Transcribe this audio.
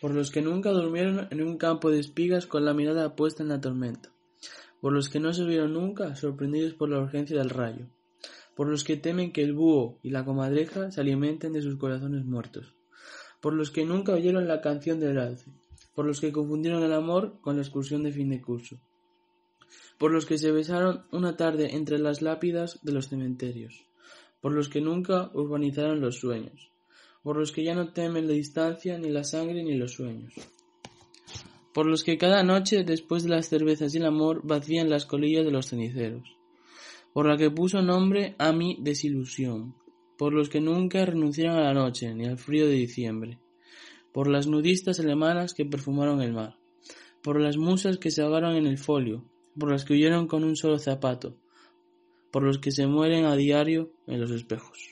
por los que nunca durmieron en un campo de espigas con la mirada puesta en la tormenta, por los que no se vieron nunca sorprendidos por la urgencia del rayo, por los que temen que el búho y la comadreja se alimenten de sus corazones muertos, por los que nunca oyeron la canción del alce, por los que confundieron el amor con la excursión de fin de curso, por los que se besaron una tarde entre las lápidas de los cementerios, por los que nunca urbanizaron los sueños, por los que ya no temen la distancia, ni la sangre, ni los sueños, por los que cada noche, después de las cervezas y el amor, vacían las colillas de los ceniceros, por la que puso nombre a mi desilusión, por los que nunca renunciaron a la noche, ni al frío de diciembre, por las nudistas alemanas que perfumaron el mar, por las musas que se ahogaron en el folio, por las que huyeron con un solo zapato, por los que se mueren a diario en los espejos.